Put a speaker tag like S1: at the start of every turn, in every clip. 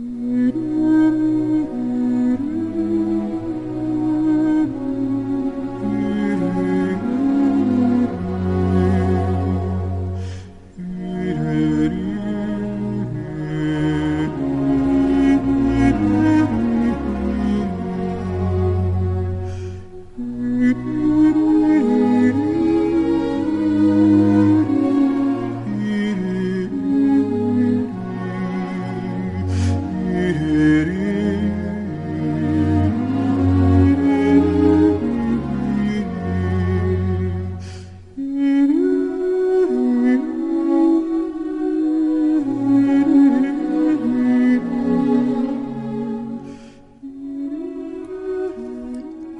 S1: Mm.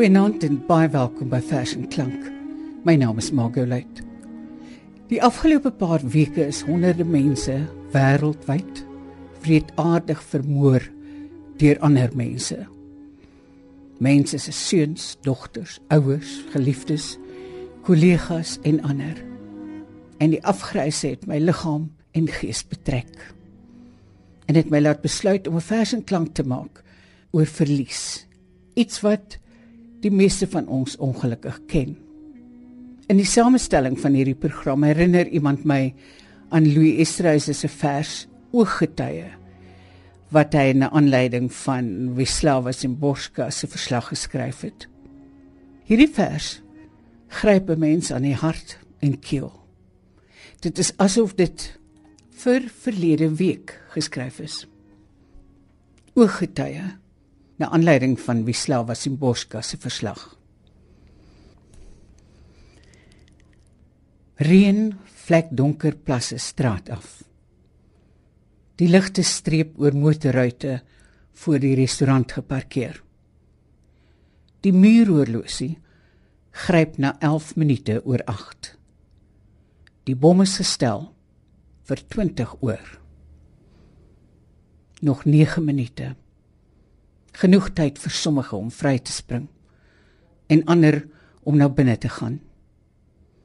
S1: Goeienaand en baie welkom by Fashion Klank. My naam is Margolite. Die afgelope paar weke is honderde mense wêreldwyd wreedaardig vermoor deur ander mense. Mense se seuns, dogters, ouers, geliefdes, kollegas en ander. En die afgryse het my liggaam en gees betrek. En dit my laat besluit om 'n fashion klank te maak oor verlies. Iets wat die meeste van ons ongelukkig ken. In die samestelling van hierdie program herinner iemand my aan Louis Estreuse se vers Ooggetuie wat hy na aanleiding van Wisława Szymborska se verslag geskryf het. Hierdie vers gryp 'n mens aan die hart en keel. Dit is asof dit vir verlede week geskryf is. Ooggetuie na aanleiding van Wisława Szymborska se verslag. Reën vlek donker plasse straat af. Die ligte streep oor motorruite voor die restaurant geparkeer. Die muuroorlosie gryp na 11 minute oor 8. Die bom is gestel vir 20 oor. Nog 9 minute genoeg tyd vir sommige om vry te spring en ander om na binne te gaan.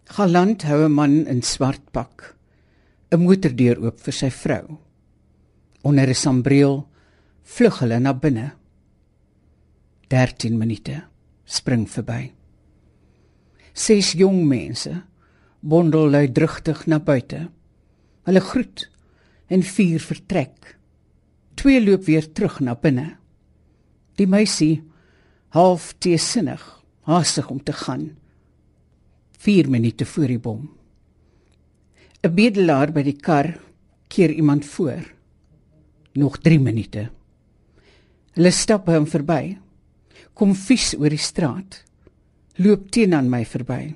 S1: Galant hou 'n man in swart pak 'n motordeur oop vir sy vrou. Onder 'n sambreel vlug hulle na binne. 13 minute spring verby. Ses jong mense bondel luidrugtig na buite. Hulle groet en vier vertrek. Twee loop weer terug na binne. Die meisie half teesinnig, haastig om te gaan. 4 minute voor die bom. 'n Bedelaar by die kar keer iemand voor. Nog 3 minute. Hulle stap hom verby. Kom vies oor die straat. Loop teen aan my verby.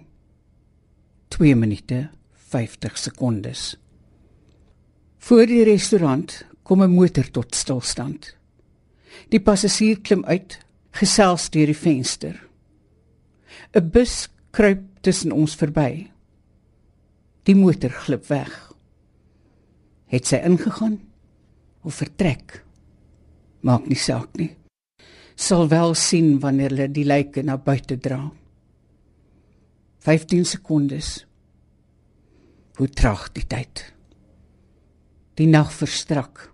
S1: 2 minute 50 sekondes. Voor die restaurant kom 'n motor tot stilstand. Die passasier klim uit, gesels deur die venster. 'n Bus kruip tussen ons verby. Die motor glip weg. Het sy ingegaan of vertrek? Maak nie saak nie. Sal wel sien wanneer hulle die lyke na buite dra. 15 sekondes. Hoe traag die tyd. Die nag verstrak.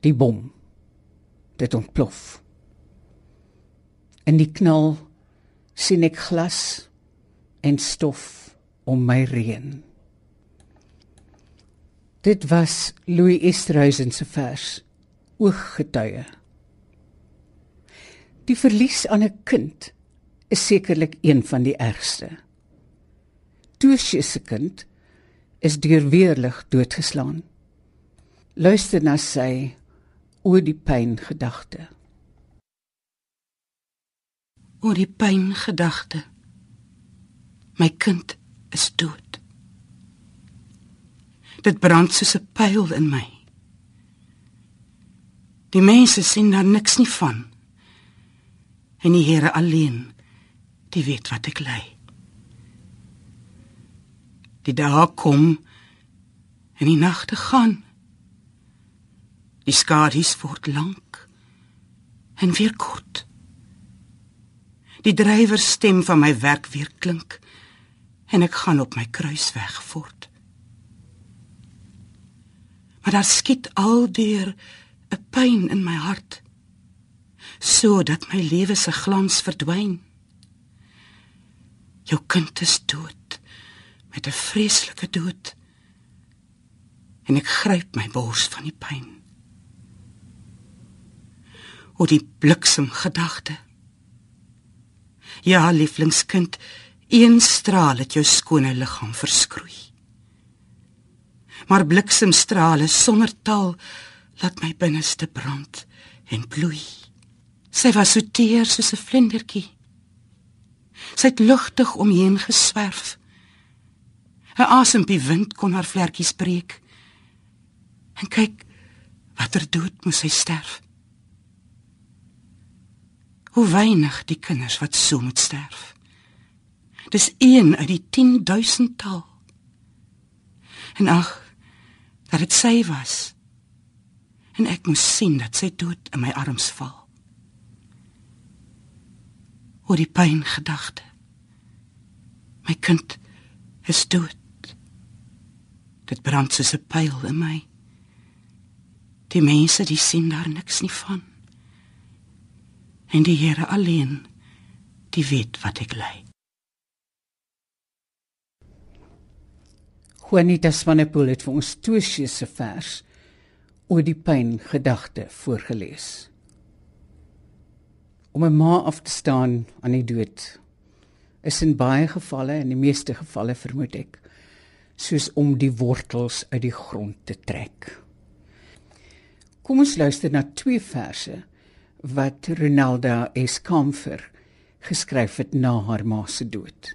S1: Die bom dit ontplof. In die knal sien ek glas en stof om my reën. Dit was Louis Esterhuizen se vers Ooggetuie. Die verlies aan 'n kind is sekerlik een van die ergste. Toosje se kind is deur weerlig doodgeslaan. Luister na sy oor die pyn gedagte.
S2: Oor die pyn gedagte. My kind is dood. Dit brand soos 'n pyl in my. Die mense sien daar niks nie van. En die Here alleen, die weet wat ek ly. Die dae kom en die nagte gaan. Die skadu's word lank en weer kort. Die drywer stem van my werk weer klink en ek gaan op my kruisweg voort. Maar daar skiet aldeer 'n pyn in my hart sodat my lewe se glans verdwyn. Jou kind is dood met 'n vreeslike dood. En ek gryp my bors van die pyn. O die bliksem gedagte. Ja, lieflingskind, een straal het jou skone liggaam verskroei. Maar bliksemstrale sonder taal laat my binneste brand en bloei. Sy was so teer soos 'n vlindertjie. Sy het lugtig omheen geswerf. 'n Asempie wind kon haar vlekkies breek. En kyk, watter dood moes sy sterf. Hoe weinig die kinders wat so moet sterf. Dis een uit die 10000 tal. En ag, dat dit sy was. En ek moes sien dat sy dood in my arms val oor die pyn gedagte. My kind is dood. Dit brand soos 'n pyl in my. Die mense die sien daar niks nie van. En die Here alleen, die weet wat ek ly.
S1: Juanita Swanepoel het vir ons Tosius se vers oor die pyn gedagte voorgeles om 'n ma af te staan aan die dood is in baie gevalle en die meeste gevalle vermoed ek soos om die wortels uit die grond te trek. Kom ons luister na twee verse wat Ronalda Eskamfer geskryf het na haar ma se dood.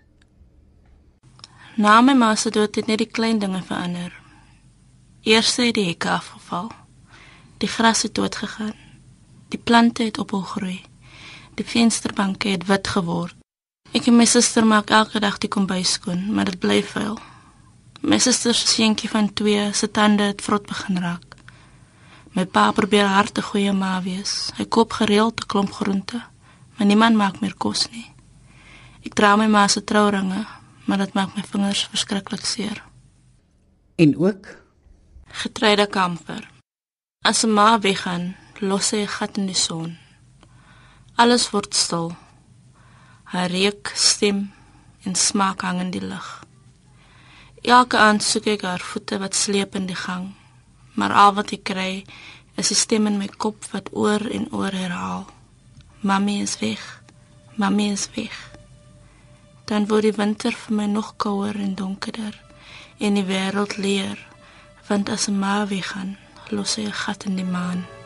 S3: Na my ma se dood het net die klein dinge verander. Eers het die hekke afgeval. Die gras het dood gegaan. Die plante het ophou groei. Die vensterbanke het wit geword. Ek en my suster maak elke dag die kombuis skoon, maar dit bly vuil. My suster se seentjie van 2 se tande het vrot begin raak. My pa probeer hard te goeie ma wees. Hy koop gereeld 'n klomp groente, maar niemand maak meer kos nie. Ek dra my ma se trouringe, maar dit maak my vingers verskriklik seer.
S1: En ook
S3: getreide kamper. As 'n ma weggaan, los sy 'n gat in die son. Alles word stil. Haar reuk, stem en smaak hang in die lug. Elke aand soek ek haar voete wat sleep in die gang, maar al wat ek kry is 'n stem in my kop wat oor en oor herhaal: Mamy is weg. Mamy is weg. Dan word die winter vir my nog kouer en donkerder en die wêreld leer, want as 'n ma weggaan, los sy 'n gat in die maan.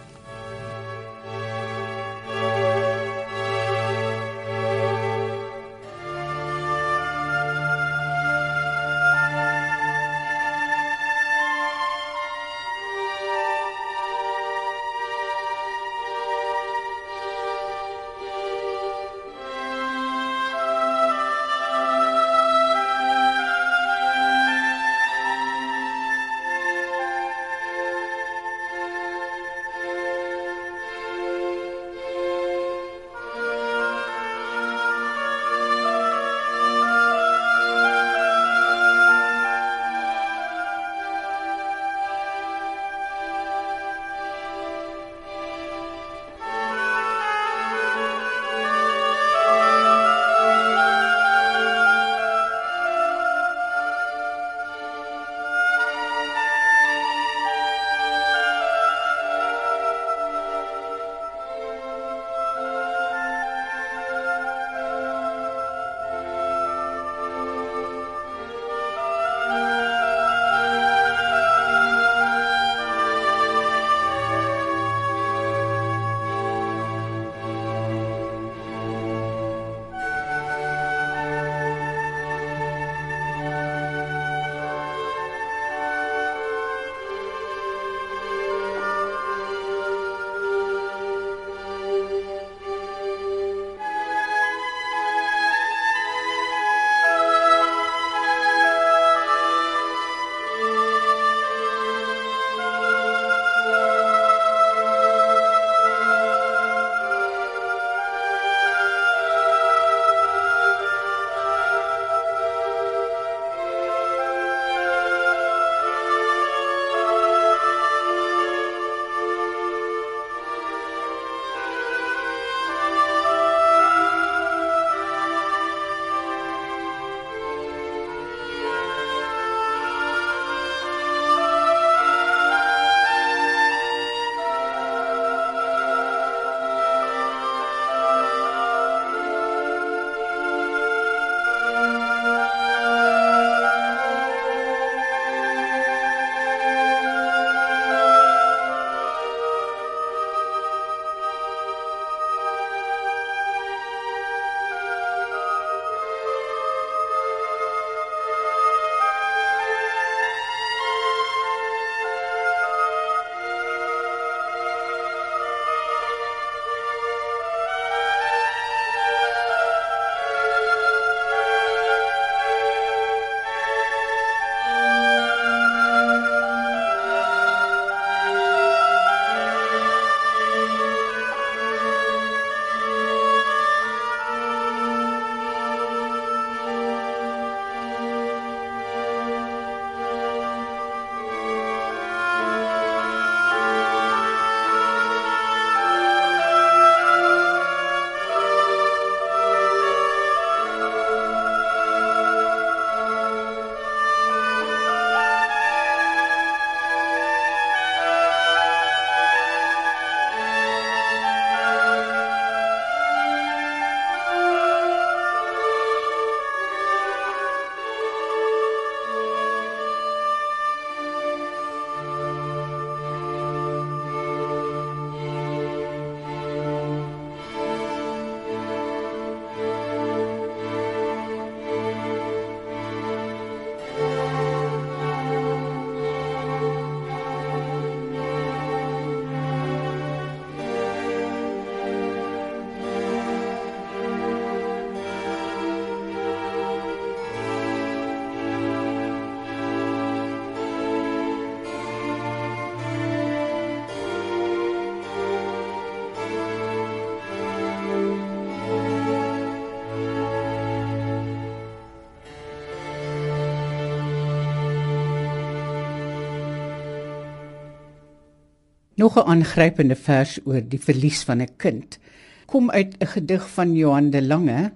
S1: Nog 'n aangrypende vers oor die verlies van 'n kind kom uit 'n gedig van Johan de Lange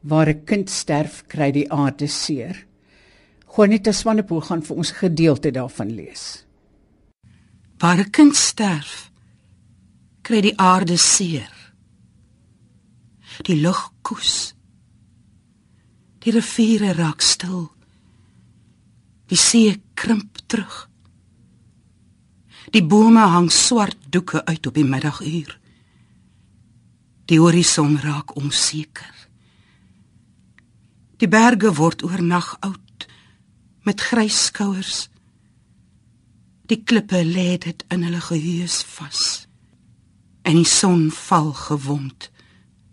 S1: waar 'n kind sterf kry die aarde seer. Juanita Swanepoel gaan vir ons 'n gedeelte daarvan lees.
S2: Waar 'n kind sterf kry die aarde seer. Die lug koes. Die riviere raak stil. Die see krimp terug. Die bome hang swart doeke uit op die middaguur. Die horison raak onseker. Die berge word oornag oud met grys skouers. Die klippe lê dit in hulle geheus vas. En die son val gewond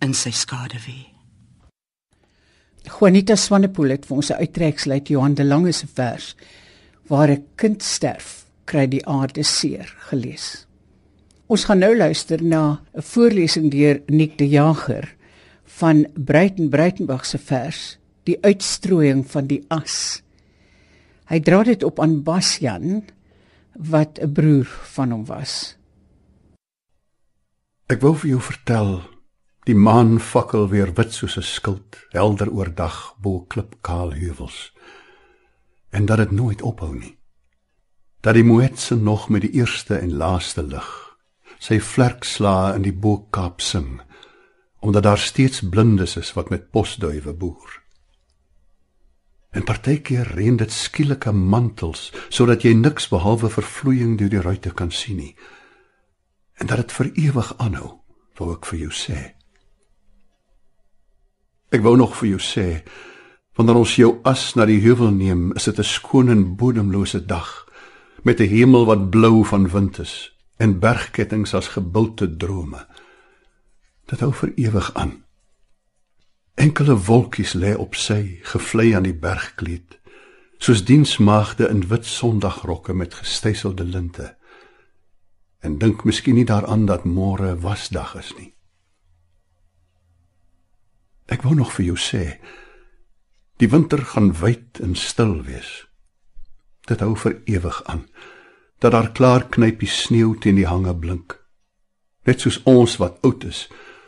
S2: in sy skaduwee.
S1: Juanita Swanepoel het vir ons 'n uittreksel uit Johan de Lange se vers waar 'n kind sterf, kry die aarde seer gelees. Ons gaan nou luister na 'n voorlesing deur Nick de Jager van Breiten Breitenberg se vers Die uitstrooiing van die as. Hy dra dit op aan Basjan wat 'n broer van hom was.
S4: Ek wou vir jou vertel die maan fakkel weer wit soos 'n skild helder oor dag bo klipkaal heuwels en dat dit nooit ophou nie dat die moetse nog met die eerste en laaste lig sy vlerkslae in die Boekkaap sing omdat daar steeds blindes is wat met posduwe boer. En partykeer reën dit skielike mantels sodat jy niks behalwe vervloeiing deur die ruitte kan sien nie. En dat dit vir ewig aanhou, wou ek vir jou sê. Ek wou nog vir jou sê wanneer ons jou as na die heuwel neem, is dit 'n skoon en bodemlose dag met 'n hemel wat blou van wind is en bergkettinge as gebulte drome. Dit hou vir ewig aan. Enkele wolkies lê op sy gevlei aan die bergkleed, soos diensmaagde in wit sondagrokke met gestyselde linte. En dink miskien nie daaraan dat môre wasdag is nie. Ek wou nog vir jou sê, die winter gaan wyd en stil wees. Dit hou vir ewig aan dat daar klaar knypie sneeu teen die hange blink. Net soos ons wat oud is,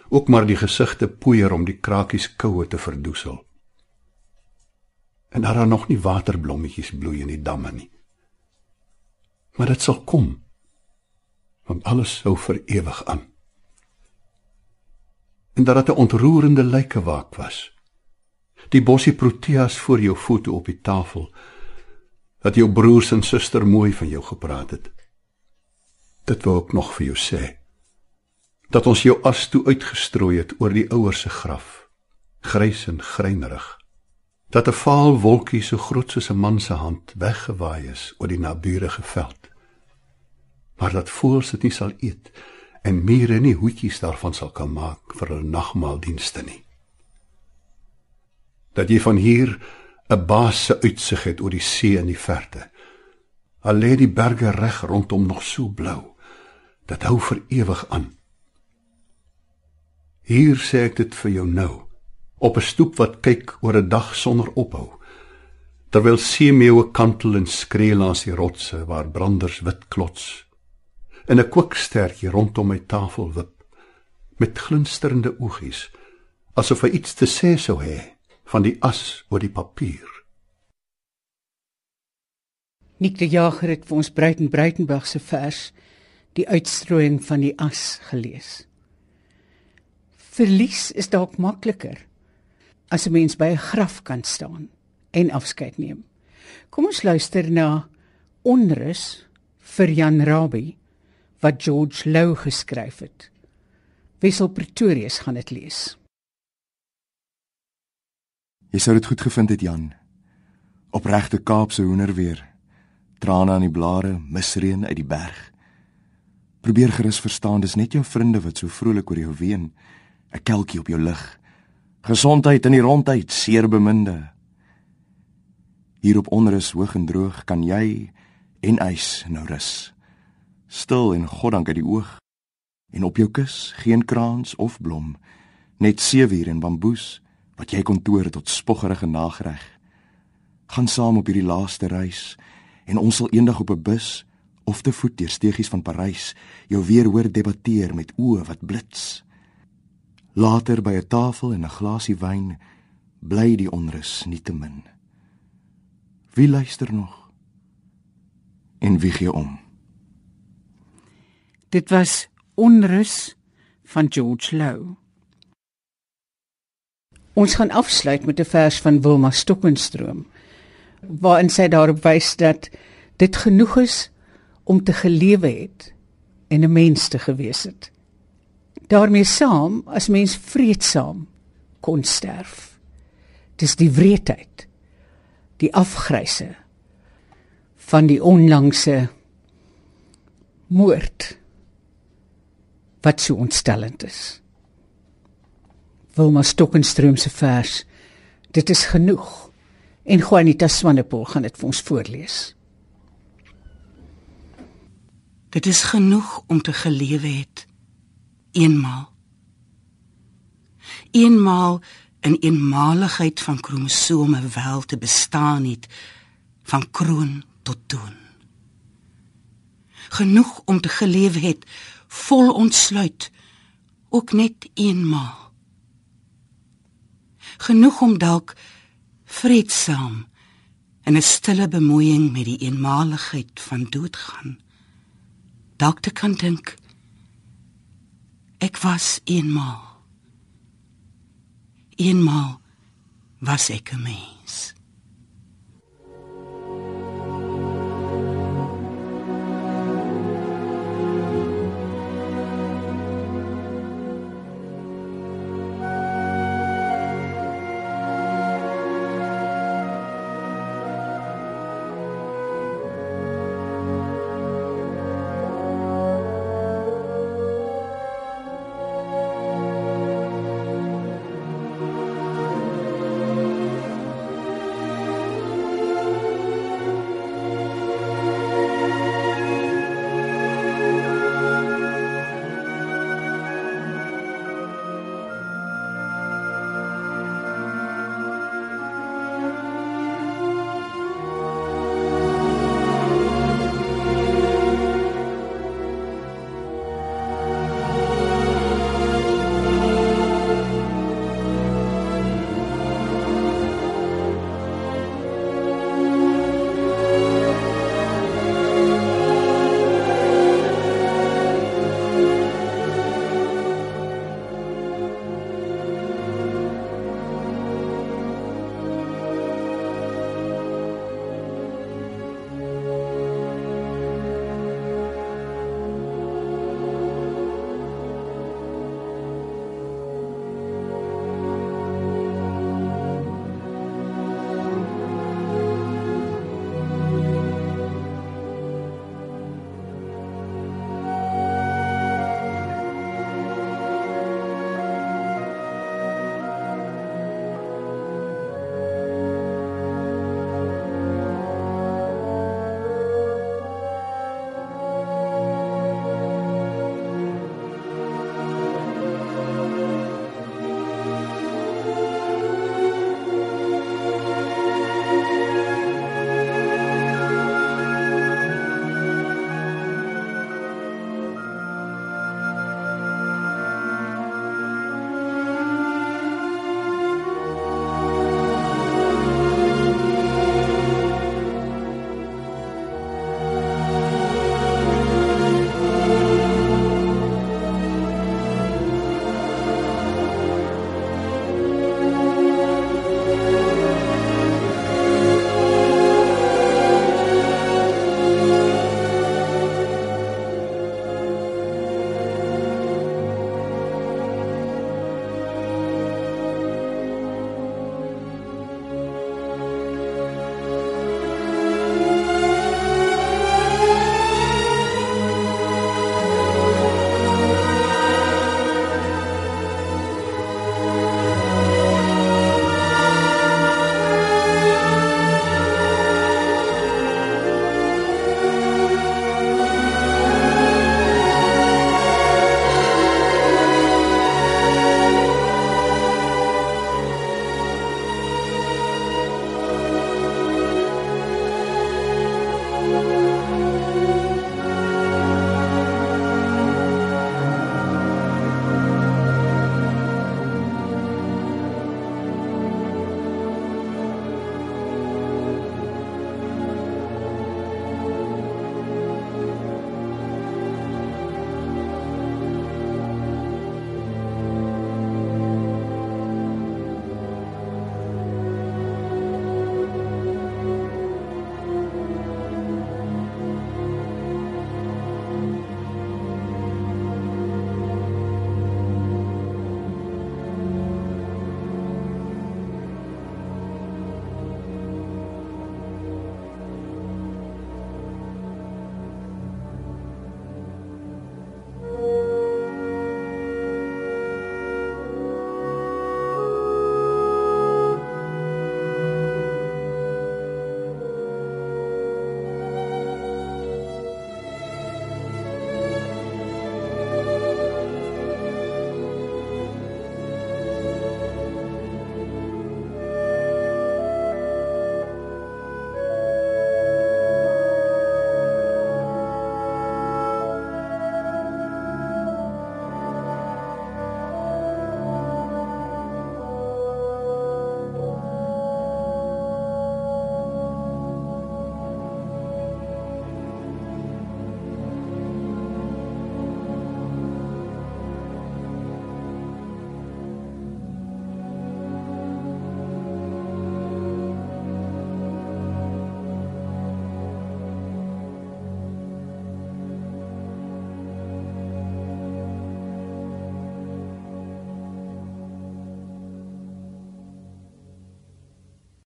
S4: ook maar die gesigte poeier om die krakies koue te verdoesel. En daar is nog nie waterblommetjies bloei in die damme nie. Maar dit sal kom. Want alles hou vir ewig aan. En dat dit 'n ontroerende lykewaak was. Die bossie proteas voor jou voete op die tafel dat jou broers en suster mooi van jou gepraat het. Dit wou ek nog vir jou sê. Dat ons jou as toe uitgestrooi het oor die ouers se graf, grys en greinerig. Dat 'n vaal wolkie so groot soos 'n man se hand weggewaai is oor die naburige veld. Maar dat voels dit nie sal eet en mure nie hoetjies daarvan sal kan maak vir hulle nagmaaldienste nie. Dat jy van hier 'n baas se uitsig het oor die see in die verte. Al lê die berge reg rondom nog so blou. Dit hou vir ewig aan. Hier sê ek dit vir jou nou, op 'n stoep wat kyk oor 'n dag sonder ophou. Terwyl seemeeue kantel en skree langs die rotse waar branders wit klots. In 'n kookstertjie rondom my tafel wip met glinsterende oogies, asof hy iets te sê sou hê van die as oor die papier.
S1: Nik de Jager het vir ons Breiten Breitenberg se vers die uitstrooiing van die as gelees. Verlies is dalk makliker as 'n mens by 'n graf kan staan en afskeid neem. Kom ons luister na Onrus vir Jan Rabie wat George Lou geskryf het. Wissel Pretorius gaan dit lees.
S5: Jy sou dit goed gevind het, Jan. Opregte Kaapse hoender weer. Trane aan die blare, misreën uit die berg. Probeer gerus verstaan, dis net jou vriende wat so vrolik oor jou ween. 'n Kelkie op jou lig. Gesondheid in die rondheid, seer beminde. Hier op onrus hoog en droog kan jy en ys nou rus. Stil en goddank uit die oog. En op jou kus geen kraans of blom, net seewier en bamboes wat jy kon toer tot spoggerige nagreg. Gaan saam op hierdie laaste reis en ons sal eendag op 'n bus of te voet deur stegies van Parys jou weer hoor debatteer met oë wat blits. Later by 'n tafel en 'n glasie wyn bly die onrus nie te min. Wie luister nog? En wie gee om?
S1: Dit was onrus van George Lou. Ons gaan afsluit met 'n vers van Wilma Stokenstroom waarin sy daarop wys dat dit genoeg is om te gelewe het en 'n mens te gewees het. daarmee saam as mens vreedsaam kon sterf. Dis die wreedheid, die afgryse van die onlangse moord wat so ontstellend is. Wilma Stokenstroom se vers, dit is genoeg. En Juanita Swanepoel gaan dit vir ons voorlees.
S2: Dit is genoeg om te gelewe het eenmaal. Eenmaal in eenmaligheid van kromosome wel te bestaan het van kroon tot toon. Genoeg om te gelewe het vol ontsluit ook net eenmaal. Genoeg om dalk vreedsaam in 'n stille bemoeiing met die eenmaligheid van doodgaan dalk te kan dink. Ek was eenmaal. Eenmaal was ek 'n mens